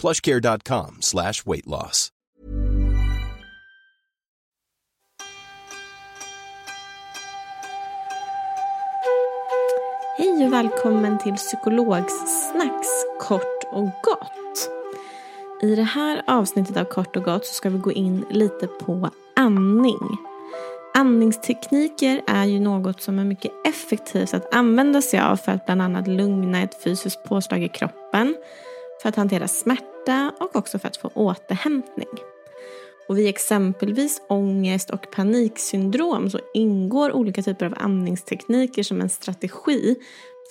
plushcare.com slash weight loss. Hej och välkommen till Psykologsnacks kort och gott. I det här avsnittet av Kort och gott så ska vi gå in lite på andning. Andningstekniker är ju något som är mycket effektivt att använda sig av för att bland annat lugna ett fysiskt påslag i kroppen, för att hantera smärta och också för att få återhämtning. Och vid exempelvis ångest och paniksyndrom så ingår olika typer av andningstekniker som en strategi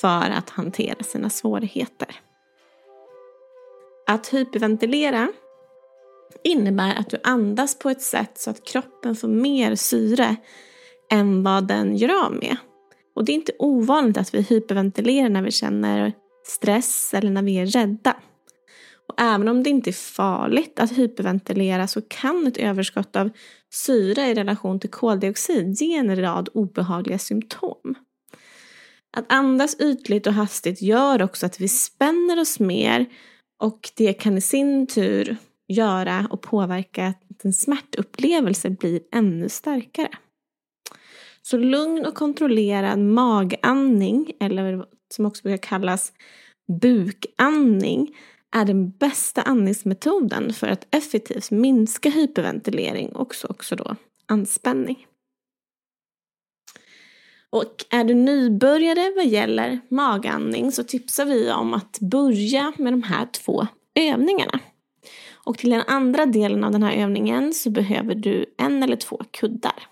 för att hantera sina svårigheter. Att hyperventilera innebär att du andas på ett sätt så att kroppen får mer syre än vad den gör av med. Och det är inte ovanligt att vi hyperventilerar när vi känner stress eller när vi är rädda. Och även om det inte är farligt att hyperventilera så kan ett överskott av syre i relation till koldioxid ge en rad obehagliga symptom. Att andas ytligt och hastigt gör också att vi spänner oss mer och det kan i sin tur göra och påverka att en smärtupplevelse blir ännu starkare. Så lugn och kontrollerad magandning, eller som också brukar kallas bukandning, är den bästa andningsmetoden för att effektivt minska hyperventilering och också då anspänning. Och är du nybörjare vad gäller magandning så tipsar vi om att börja med de här två övningarna. Och till den andra delen av den här övningen så behöver du en eller två kuddar.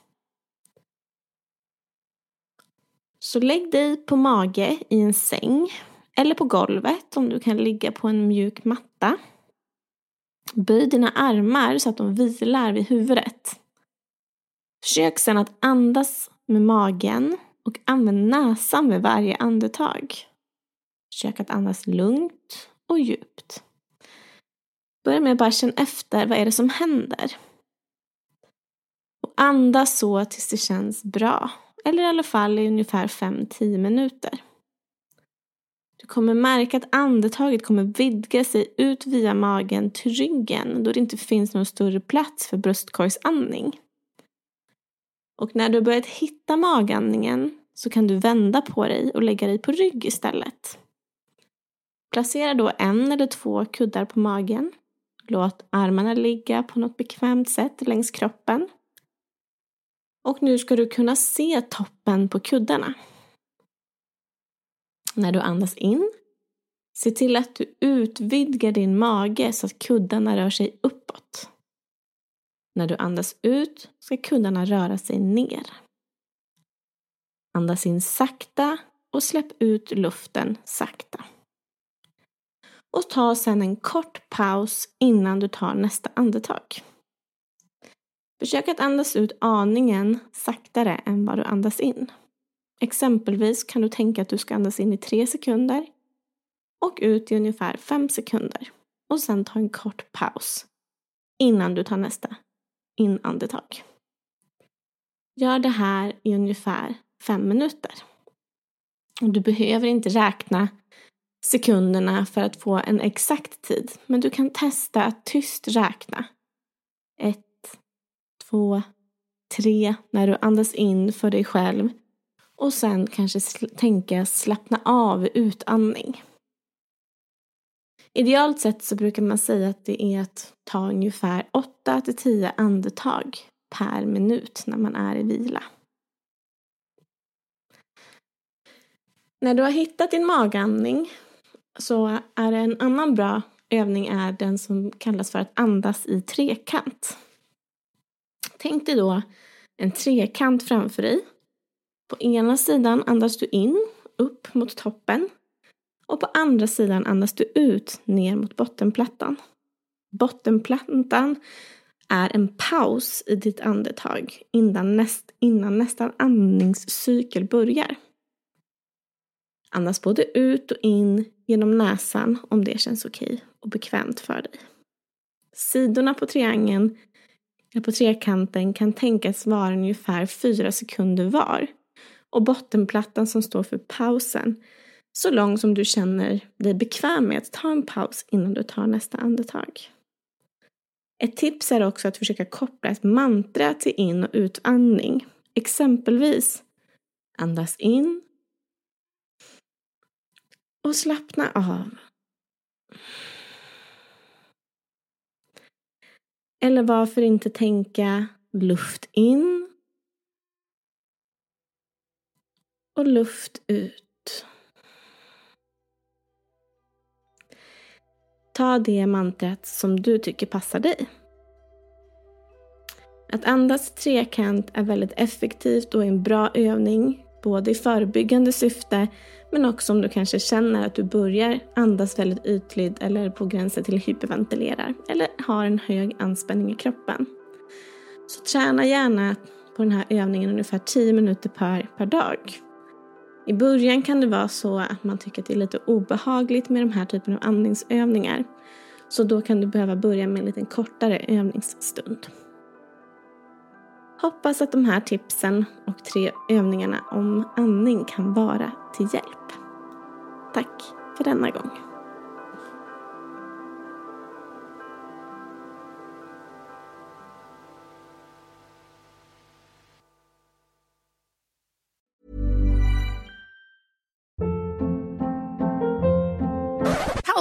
Så lägg dig på mage i en säng eller på golvet om du kan ligga på en mjuk matta. Böj dina armar så att de vilar vid huvudet. Försök sedan att andas med magen och använd näsan vid varje andetag. Försök att andas lugnt och djupt. Börja med att bara känna efter, vad är det som händer? Och andas så tills det känns bra. Eller i alla fall i ungefär 5-10 minuter. Du kommer märka att andetaget kommer vidga sig ut via magen till ryggen då det inte finns någon större plats för bröstkorgsandning. Och när du börjat hitta magandningen så kan du vända på dig och lägga dig på rygg istället. Placera då en eller två kuddar på magen. Låt armarna ligga på något bekvämt sätt längs kroppen. Och nu ska du kunna se toppen på kuddarna. När du andas in, se till att du utvidgar din mage så att kuddarna rör sig uppåt. När du andas ut ska kuddarna röra sig ner. Andas in sakta och släpp ut luften sakta. Och ta sedan en kort paus innan du tar nästa andetag. Försök att andas ut aningen saktare än vad du andas in. Exempelvis kan du tänka att du ska andas in i tre sekunder och ut i ungefär fem sekunder och sen ta en kort paus innan du tar nästa inandetag. Gör det här i ungefär fem minuter. Och du behöver inte räkna sekunderna för att få en exakt tid. Men du kan testa att tyst räkna. Ett, två, tre när du andas in för dig själv. Och sen kanske sl tänka slappna av utandning. Idealt sett så brukar man säga att det är att ta ungefär 8 till 10 andetag per minut när man är i vila. När du har hittat din magandning så är det en annan bra övning är den som kallas för att andas i trekant. Tänk dig då en trekant framför dig. På ena sidan andas du in, upp mot toppen. Och på andra sidan andas du ut, ner mot bottenplattan. Bottenplattan är en paus i ditt andetag innan, näst, innan nästan andningscykel börjar. Andas både ut och in genom näsan om det känns okej och bekvämt för dig. Sidorna på triangeln, eller på trekanten, kan tänkas vara ungefär fyra sekunder var. Och bottenplattan som står för pausen, så lång som du känner dig bekväm med att ta en paus innan du tar nästa andetag. Ett tips är också att försöka koppla ett mantra till in och utandning. Exempelvis andas in och slappna av. Eller varför inte tänka luft in och luft ut. Ta det mantrat som du tycker passar dig. Att andas trekant är väldigt effektivt och en bra övning, både i förebyggande syfte men också om du kanske känner att du börjar andas väldigt ytligt eller på gränsen till hyperventilerar eller har en hög anspänning i kroppen. Så träna gärna på den här övningen ungefär 10 minuter per, per dag. I början kan det vara så att man tycker att det är lite obehagligt med de här typen av andningsövningar. Så då kan du behöva börja med en lite kortare övningsstund. Hoppas att de här tipsen och tre övningarna om andning kan vara till hjälp. Tack för denna gång.